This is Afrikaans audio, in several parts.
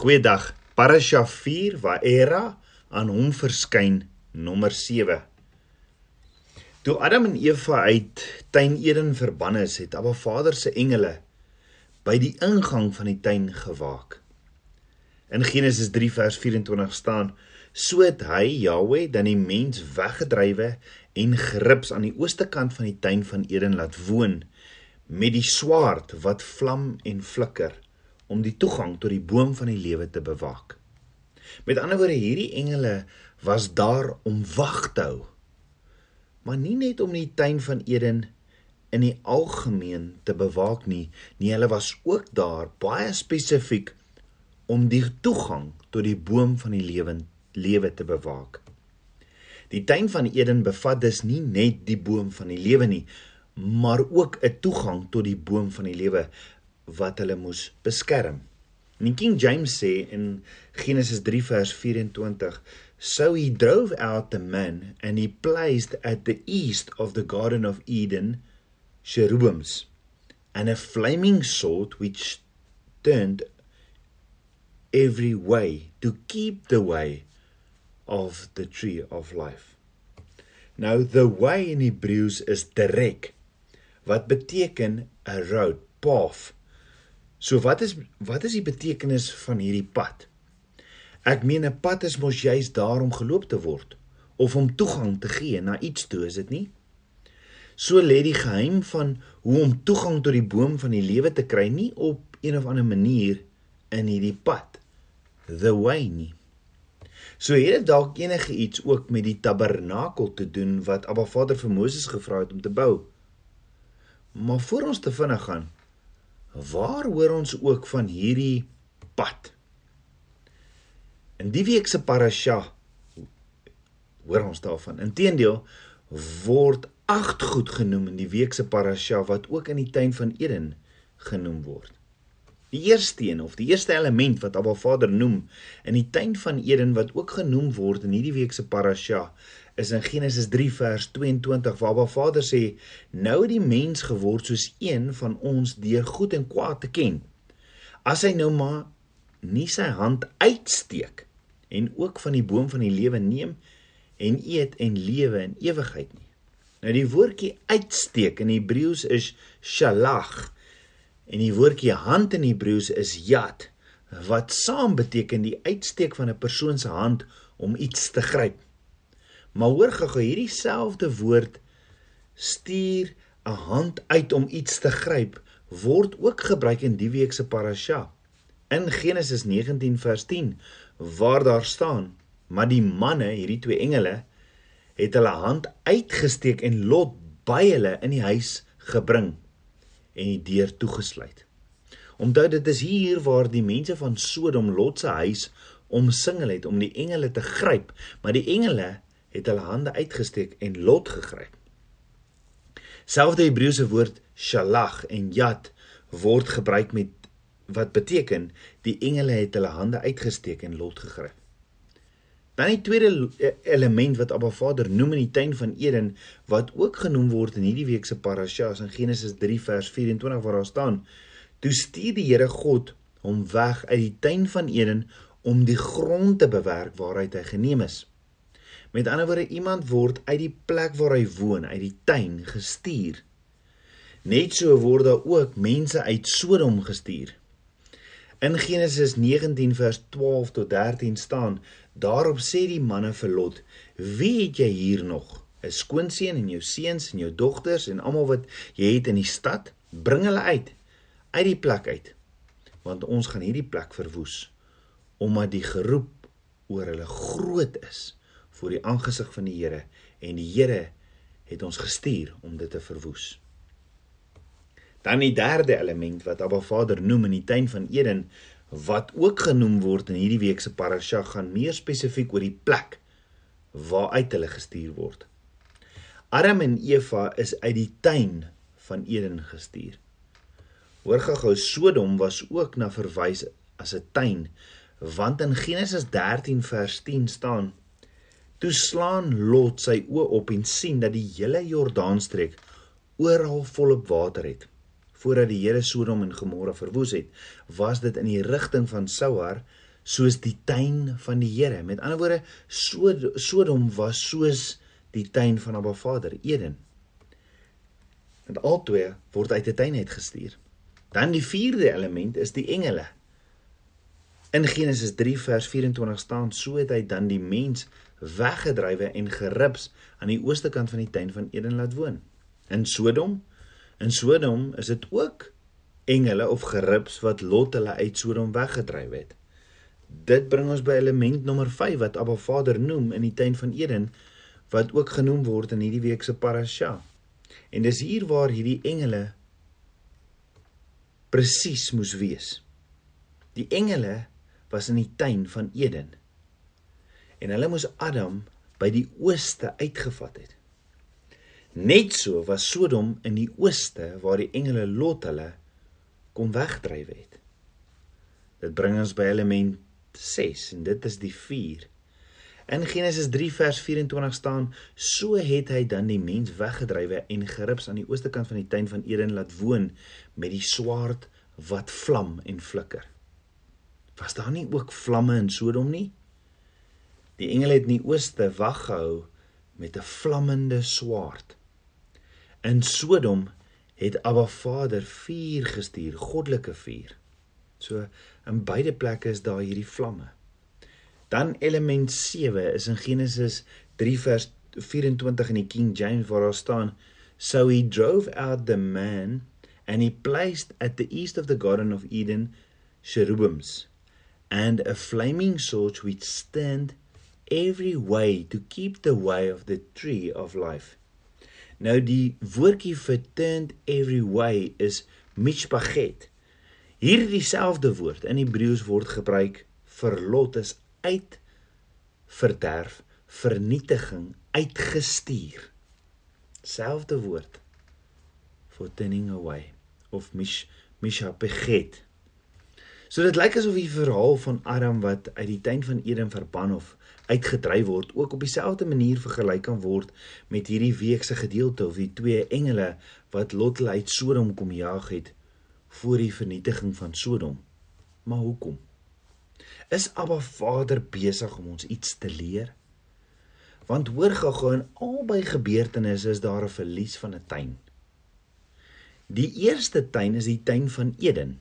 Goeiedag. Parasha 4 waar Era aan hom verskyn nommer 7. Toe Adam en Eva uit tuin Eden verbann is, het Abba Vader se engele by die ingang van die tuin gewaak. In Genesis 3 vers 24 staan: "So het hy, Jahweh, dan die mens weggedrywe en gerips aan die ooste kant van die tuin van Eden laat woon met die swaard wat vlam en flikker." Om die toegang tot die boom van die lewe te bewaak. Met ander woorde, hierdie engele was daar om wag te hou. Maar nie net om die tuin van Eden in die algemeen te bewaak nie, nie hulle was ook daar baie spesifiek om die toegang tot die boom van die lewe lewe te bewaak. Die tuin van Eden bevat dus nie net die boom van die lewe nie, maar ook 'n toegang tot die boom van die lewe wat hulle moes beskerm. En King James sê in Genesis 3 vers 24, "So he drove out the man and he placed at the east of the garden of Eden cherubims and a flaming sword which turned every way to keep the way of the tree of life." Nou the way in Hebreëus is direk wat beteken 'n road, path So wat is wat is die betekenis van hierdie pad? Ek meen 'n pad is mos juis daar om geloop te word of om toegang te gee na iets toe, is dit nie? So lê die geheim van hoe om toegang tot die boom van die lewe te kry nie op een of ander manier in hierdie pad. The way nie. So het dit dalk enige iets ook met die tabernakel te doen wat Abba Vader vir Moses gevra het om te bou. Maar voor ons te vinnig gaan, Waar hoor ons ook van hierdie pad? In die week se parasha hoor ons daarvan. Inteendeel word agt goed genoem in die week se parasha wat ook in die tuin van Eden genoem word. Die eerste een of die eerste element wat Abba Vader noem in die tuin van Eden wat ook genoem word in hierdie week se parasha is in Genesis 3 vers 22 waar Abba Vader sê nou het die mens geword soos een van ons deur goed en kwaad te ken. As hy nou maar nie sy hand uitsteek en ook van die boom van die lewe neem en eet en lewe in ewigheid nie. Nou die woordjie uitsteek in Hebreëus is shalach en die woordjie hand in Hebreëus is yad wat saam beteken die uitsteek van 'n persoon se hand om iets te gryp. Maar hoor gou hierdie selfde woord stuur 'n hand uit om iets te gryp word ook gebruik in die week se parasha. In Genesis 19 vers 10 waar daar staan: "Maar die manne, hierdie twee engele, het hulle hand uitgesteek en Lot by hulle in die huis gebring en die deur toegesluit." Onthou dit is hier waar die mense van Sodom Lot se huis omsingel het om die engele te gryp, maar die engele het hulle hande uitgesteek en Lot gegryp. Selfde Hebreëse woord shalach en yad word gebruik met wat beteken die engele het hulle hande uitgesteek en Lot gegryp. Dan die tweede e-, element wat Abba Vader noem in die tuin van Eden wat ook genoem word in hierdie week se parasha in Genesis 3 vers 24 waar daar staan: "Toe stuur die Here God hom weg uit die tuin van Eden om die grond te bewerk waaruit hy geneem is." Met ander woorde, iemand word uit die plek waar hy woon, uit die tuin gestuur. Net so word daar ook mense uit Sodom gestuur. In Genesis 19 vers 12 tot 13 staan: Daarop sê die manne vir Lot: "Wie het jy hier nog? 'n Skoonseun en jou seuns en jou dogters en almal wat jy het in die stad? Bring hulle uit uit die plek uit, want ons gaan hierdie plek verwoes, omdat die geroep oor hulle groot is." Voor die aangesig van die Here en die Here het ons gestuur om dit te verwoes. Dan die derde element wat Abba Vader noem in die tuin van Eden wat ook genoem word in hierdie week se parasha gaan meer spesifiek oor die plek waaruit hulle gestuur word. Adam en Eva is uit die tuin van Eden gestuur. Hoor gou Sodom was ook na verwys as 'n tuin want in Genesis 13 vers 10 staan Toe slaan Lot sy oë op en sien dat die hele Jordaanstreek oral volop water het. Voordat die Here Sodom en Gomorra verwoes het, was dit in die rigting van Soar soos die tuin van die Here. Met ander woorde, Sodom was soos die tuin van Abba Vader, Eden. En albei word uit 'n tuin uitgestuur. Dan die vierde element is die engele. In Genesis 3 vers 24 staan: "So het hy dan die mens weggedrywe en gerips aan die ooste kant van die tuin van Eden laat woon." In Sodom, in Sodom is dit ook engele of gerips wat Lot hulle uit Sodom weggedryf het. Dit bring ons by element nommer 5 wat Abba Vader noem in die tuin van Eden wat ook genoem word in hierdie week se parasha. En dis hier waar hierdie engele presies moes wees. Die engele was in die tuin van Eden. En hulle moes Adam by die ooste uitgevat het. Net so was Sodom in die ooste waar die engele Lot hulle kom wegdryf het. Dit bring ons by element 6 en dit is die vuur. In Genesis 3 vers 24 staan: "So het hy dan die mens weggedrywe en gerips aan die ooste kant van die tuin van Eden laat woon met die swaard wat vlam en flikker." Was daar nie ook vlamme in Sodom nie? Die engele het in die ooste wag gehou met 'n vlammende swaard. In Sodom het Abba Vader vuur gestuur, goddelike vuur. So in beide plekke is daar hierdie vlamme. Dan element 7 is in Genesis 3 vers 24 in die King James waar daar staan so he drove out the man and he placed at the east of the garden of Eden cherubims and a flaming sword which stand every way to keep the way of the tree of life Nou die woordjie vir turned every way is mishpachet. Hier dieselfde woord in Hebreëus word gebruik vir lot is uit verderf, vernietiging, uitgestuur. Selfde woord for turning away of mish mishpachet. So dit lyk asof die verhaal van Adam wat uit die tuin van Eden verban of uitgedryf word ook op dieselfde manier vergelyk kan word met hierdie week se gedeelte of die twee engele wat Lot uit Sodom kom jaag het voor die vernietiging van Sodom. Maar hoekom? Is Abba Vader besig om ons iets te leer? Want hoor gou-gou in albei gebeurtenisse is daar 'n verlies van 'n tuin. Die eerste tuin is die tuin van Eden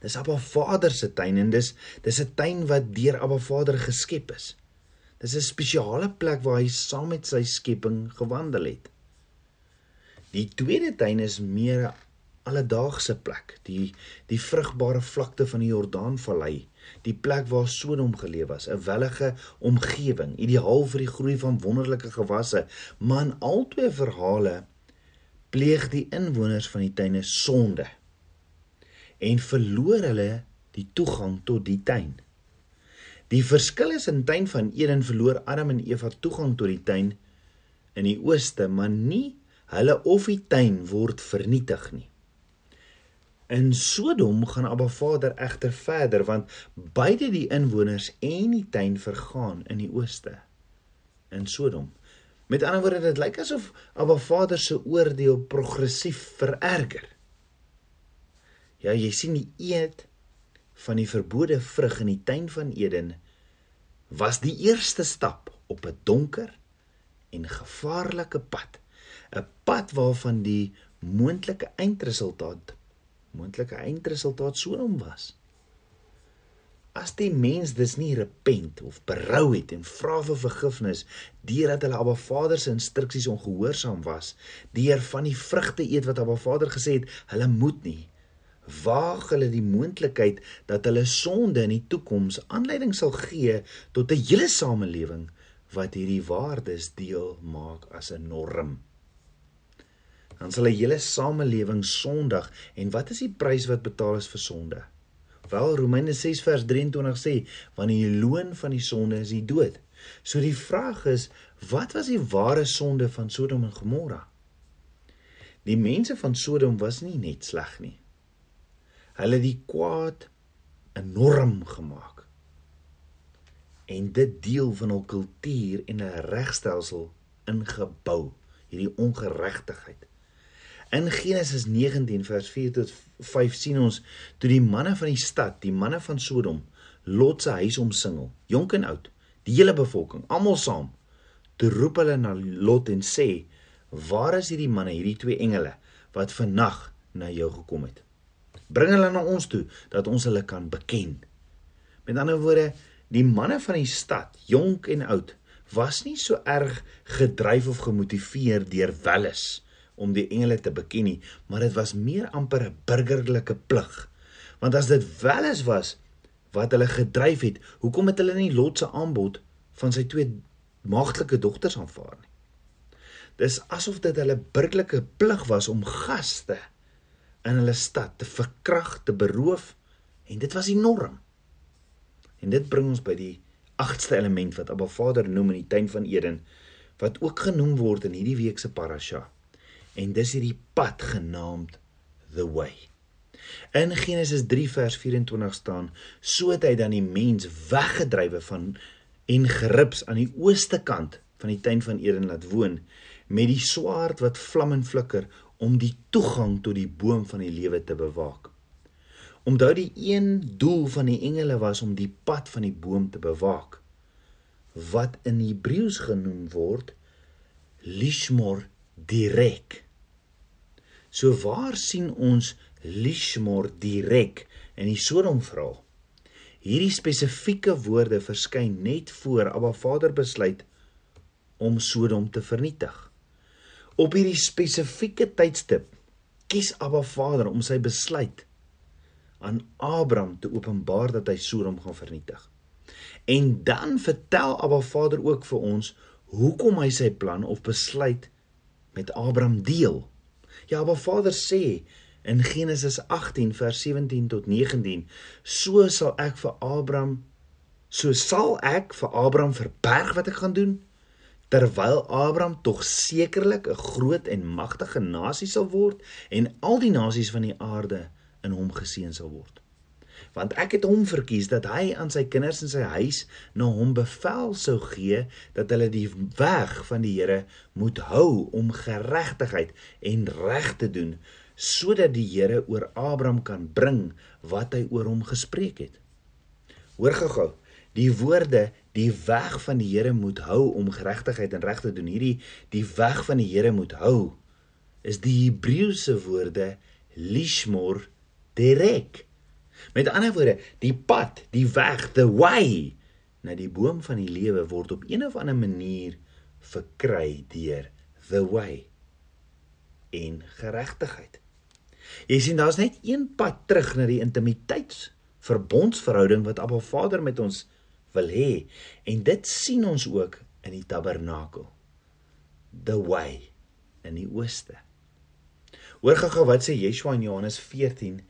Dis Abba Vader se tuin en dis dis 'n tuin wat deur Abba Vader geskep is. Dis 'n spesiale plek waar hy saam met sy skepping gewandel het. Die tweede tuin is meer 'n alledaagse plek, die die vrugbare vlakte van die Jordaanvallei, die plek waar Sodom geleef was, 'n wellige omgewing, ideaal vir die groei van wonderlike gewasse, maar in albei verhale pleeg die inwoners van die tuine sonde en verloor hulle die toegang tot die tuin. Die verskil is in tuin van Eden verloor Adam en Eva toegang tot die tuin in die ooste, maar nie hulle of die tuin word vernietig nie. In Sodom gaan Abba Vader egter verder want beide die inwoners en die tuin vergaan in die ooste in Sodom. Met ander woorde dit lyk asof Abba Vader se oordeel progressief vererger. Ja, jy sien die eet van die verbode vrug in die tuin van Eden was die eerste stap op 'n donker en gevaarlike pad. 'n Pad waarvan die moontlike eindresultaat moontlike eindresultaat Sodom was. As die mens dus nie repent of berou het en vra vir vergifnis deurdat hulle Abba Vader se instruksies ongehoorsaam was, deur van die vrugte eet wat Abba Vader gesê het, hulle moet nie waag hulle die moontlikheid dat hulle sonde in die toekoms aanleiding sal gee tot 'n hele samelewing wat hierdie waardes deel maak as 'n norm. Dan sal 'n hele samelewing sondig en wat is die prys wat betaal is vir sonde? Wel Romeine 6 vers 23 sê want die loon van die sonde is die dood. So die vraag is wat was die ware sonde van Sodom en Gomorra? Die mense van Sodom was nie net sleg nie hulle die kwaad enorm gemaak en dit deel van hul kultuur en 'n regstelsel ingebou hierdie ongeregtigheid in Genesis 19 vers 4 tot 5 sien ons toe die manne van die stad die manne van Sodom Lot se huis omsingel, jonk en oud, die hele bevolking, almal saam. Toe roep hulle na Lot en sê: "Waar is hierdie manne, hierdie twee engele wat vannag na jou gekom het?" Bring hulle na ons toe dat ons hulle kan beken. Met ander woorde, die manne van die stad, jonk en oud, was nie so erg gedryf of gemotiveer deur welles om die engele te beken nie, maar dit was meer amper 'n burgerlike plig. Want as dit welles was wat hulle gedryf het, hoekom het hulle nie Lot se aanbod van sy twee maagtelike dogters aanvaar nie? Dis asof dit hulle burgerlike plig was om gaste in hulle stad te verkrag, te beroof en dit was die norm. En dit bring ons by die agste element wat Abba Vader noem in die tuin van Eden wat ook genoem word in hierdie week se parasha. En dis hierdie pad genaamd the way. In Genesis 3 vers 24 staan: "So het hy dan die mens weggedrywe van en gerips aan die ooste kant van die tuin van Eden laat woon met die swaard wat vlam en flikker om die toegang tot die boom van die lewe te bewaak. Onthou die een doel van die engele was om die pad van die boom te bewaak wat in Hebreëus genoem word lishmor direk. So waar sien ons lishmor direk in die Sodom verhaal? Hierdie spesifieke woorde verskyn net voor Abba Vader besluit om Sodom te vernietig. Op hierdie spesifieke tydstip kies Abba Vader om sy besluit aan Abraham te openbaar dat hy Sodom gaan vernietig. En dan vertel Abba Vader ook vir ons hoekom hy sy plan of besluit met Abraham deel. Ja, Abba Vader sê in Genesis 18 vers 17 tot 19: "So sal ek vir Abraham so sal ek vir Abraham verberg wat ek gaan doen." Terwyl Abraham tog sekerlik 'n groot en magtige nasie sal word en al die nasies van die aarde in hom geseën sal word. Want ek het hom verkies dat hy aan sy kinders en sy huis na hom bevel sou gee dat hulle die weg van die Here moet hou om geregtigheid en reg te doen sodat die Here oor Abraham kan bring wat hy oor hom gespreek het. Hoor gou-gou, die woorde die weg van die Here moet hou om geregtigheid en reg te doen. Hierdie die weg van die Here moet hou is die Hebreëse woorde lishmor direk. Met ander woorde, die pad, die weg, the way na die boom van die lewe word op een of ander manier verkry deur the way en geregtigheid. Jy sien daar's net een pad terug na die intimiteits verbondsverhouding wat Abba Vader met ons wil hê. En dit sien ons ook in die tabernakel. The way in die ooste. Hoor gou wat sê Yeshua in Johannes 14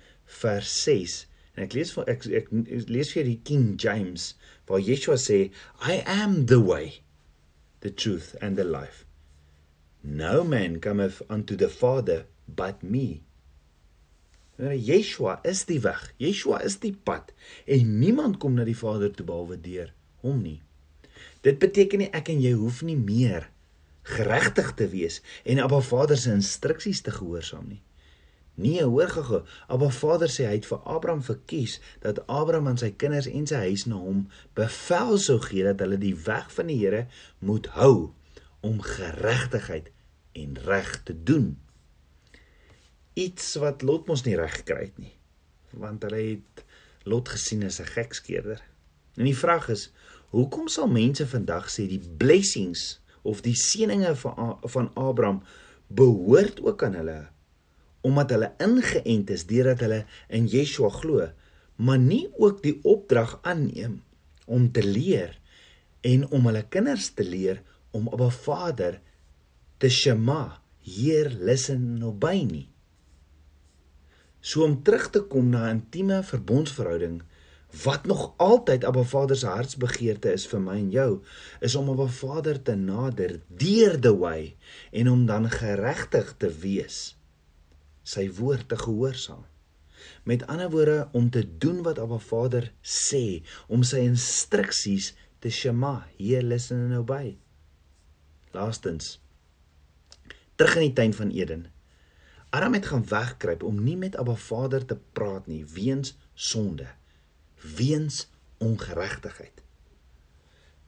vers 6 en ek lees vir ek, ek, ek lees vir die King James waar Yeshua sê I am the way the truth and the life. No man cometh unto the father but me Nou Yeshua is die weg. Yeshua is die pad en niemand kom na die Vader toe behalwe deur hom nie. Dit beteken nie ek en jy hoef nie meer geregtig te wees en Abba Vader se instruksies te gehoorsaam nie. Nee, hoor gou. Abba Vader sê hy het vir Abraham verkies dat Abraham aan sy kinders en sy huis na hom bevel sou gee dat hulle die weg van die Here moet hou om geregtigheid en reg te doen iets wat Lot mos nie reg gekry het nie. Want hulle het Lot gesien as 'n gekskeerder. En die vraag is, hoekom sal mense vandag sê die blessings of die seëninge van van Abraham behoort ook aan hulle omdat hulle ingeënt is deurdat hulle in Yeshua glo, maar nie ook die opdrag aanneem om te leer en om hulle kinders te leer om op 'n Vader te shema, hear, listen en obey nie. So om terug te kom na 'n intieme verbondsverhouding wat nog altyd Abba Vader se hartsbegeerte is vir my en jou, is om Abba Vader te nader deur the way en om dan geregtig te wees. Sy woord te gehoorsaam. Met ander woorde om te doen wat Abba Vader sê, om sy instruksies te shema, hier listen and obey. Laastens terug in die tuin van Eden. Adam het gaan wegkruip om nie met Abba Vader te praat nie weens sonde, weens ongeregtigheid.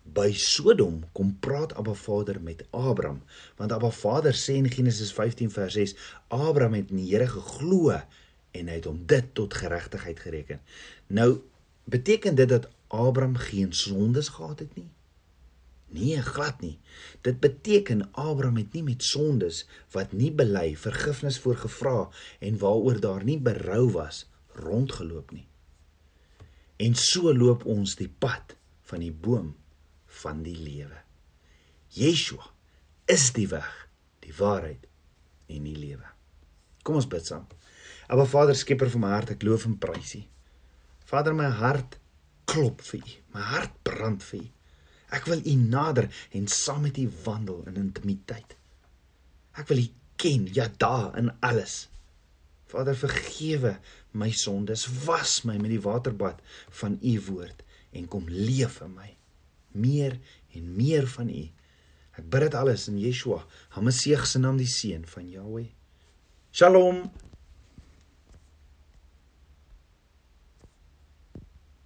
By Sodom kom praat Abba Vader met Abraham, want Abba Vader sê in Genesis 15 vers 6, Abraham het in die Here geglo en hy het hom dit tot geregtigheid gereken. Nou beteken dit dat Abraham geen sondes gehad het nie? Nee, glad nie. Dit beteken Abraham het nie met sondes wat nie bely, vergifnis voorgevra en waaroor daar nie berou was rondgeloop nie. En so loop ons die pad van die boom van die lewe. Yeshua is die weg, die waarheid en die lewe. Kom ons bid saam. Aba Vader, skepper van my hart, ek loof en prys U. Vader, my hart klop vir U. My hart brand vir U. Ek wil U nader en saam met U wandel in intimiteit. Ek wil U ken, ja daar in alles. Vader, vergewe my sondes, was my met die waterbad van U woord en kom leef in my. Meer en meer van U. Ek bid dit alles in Yeshua, Hamasieg se naam, die seun van Jahweh. Shalom.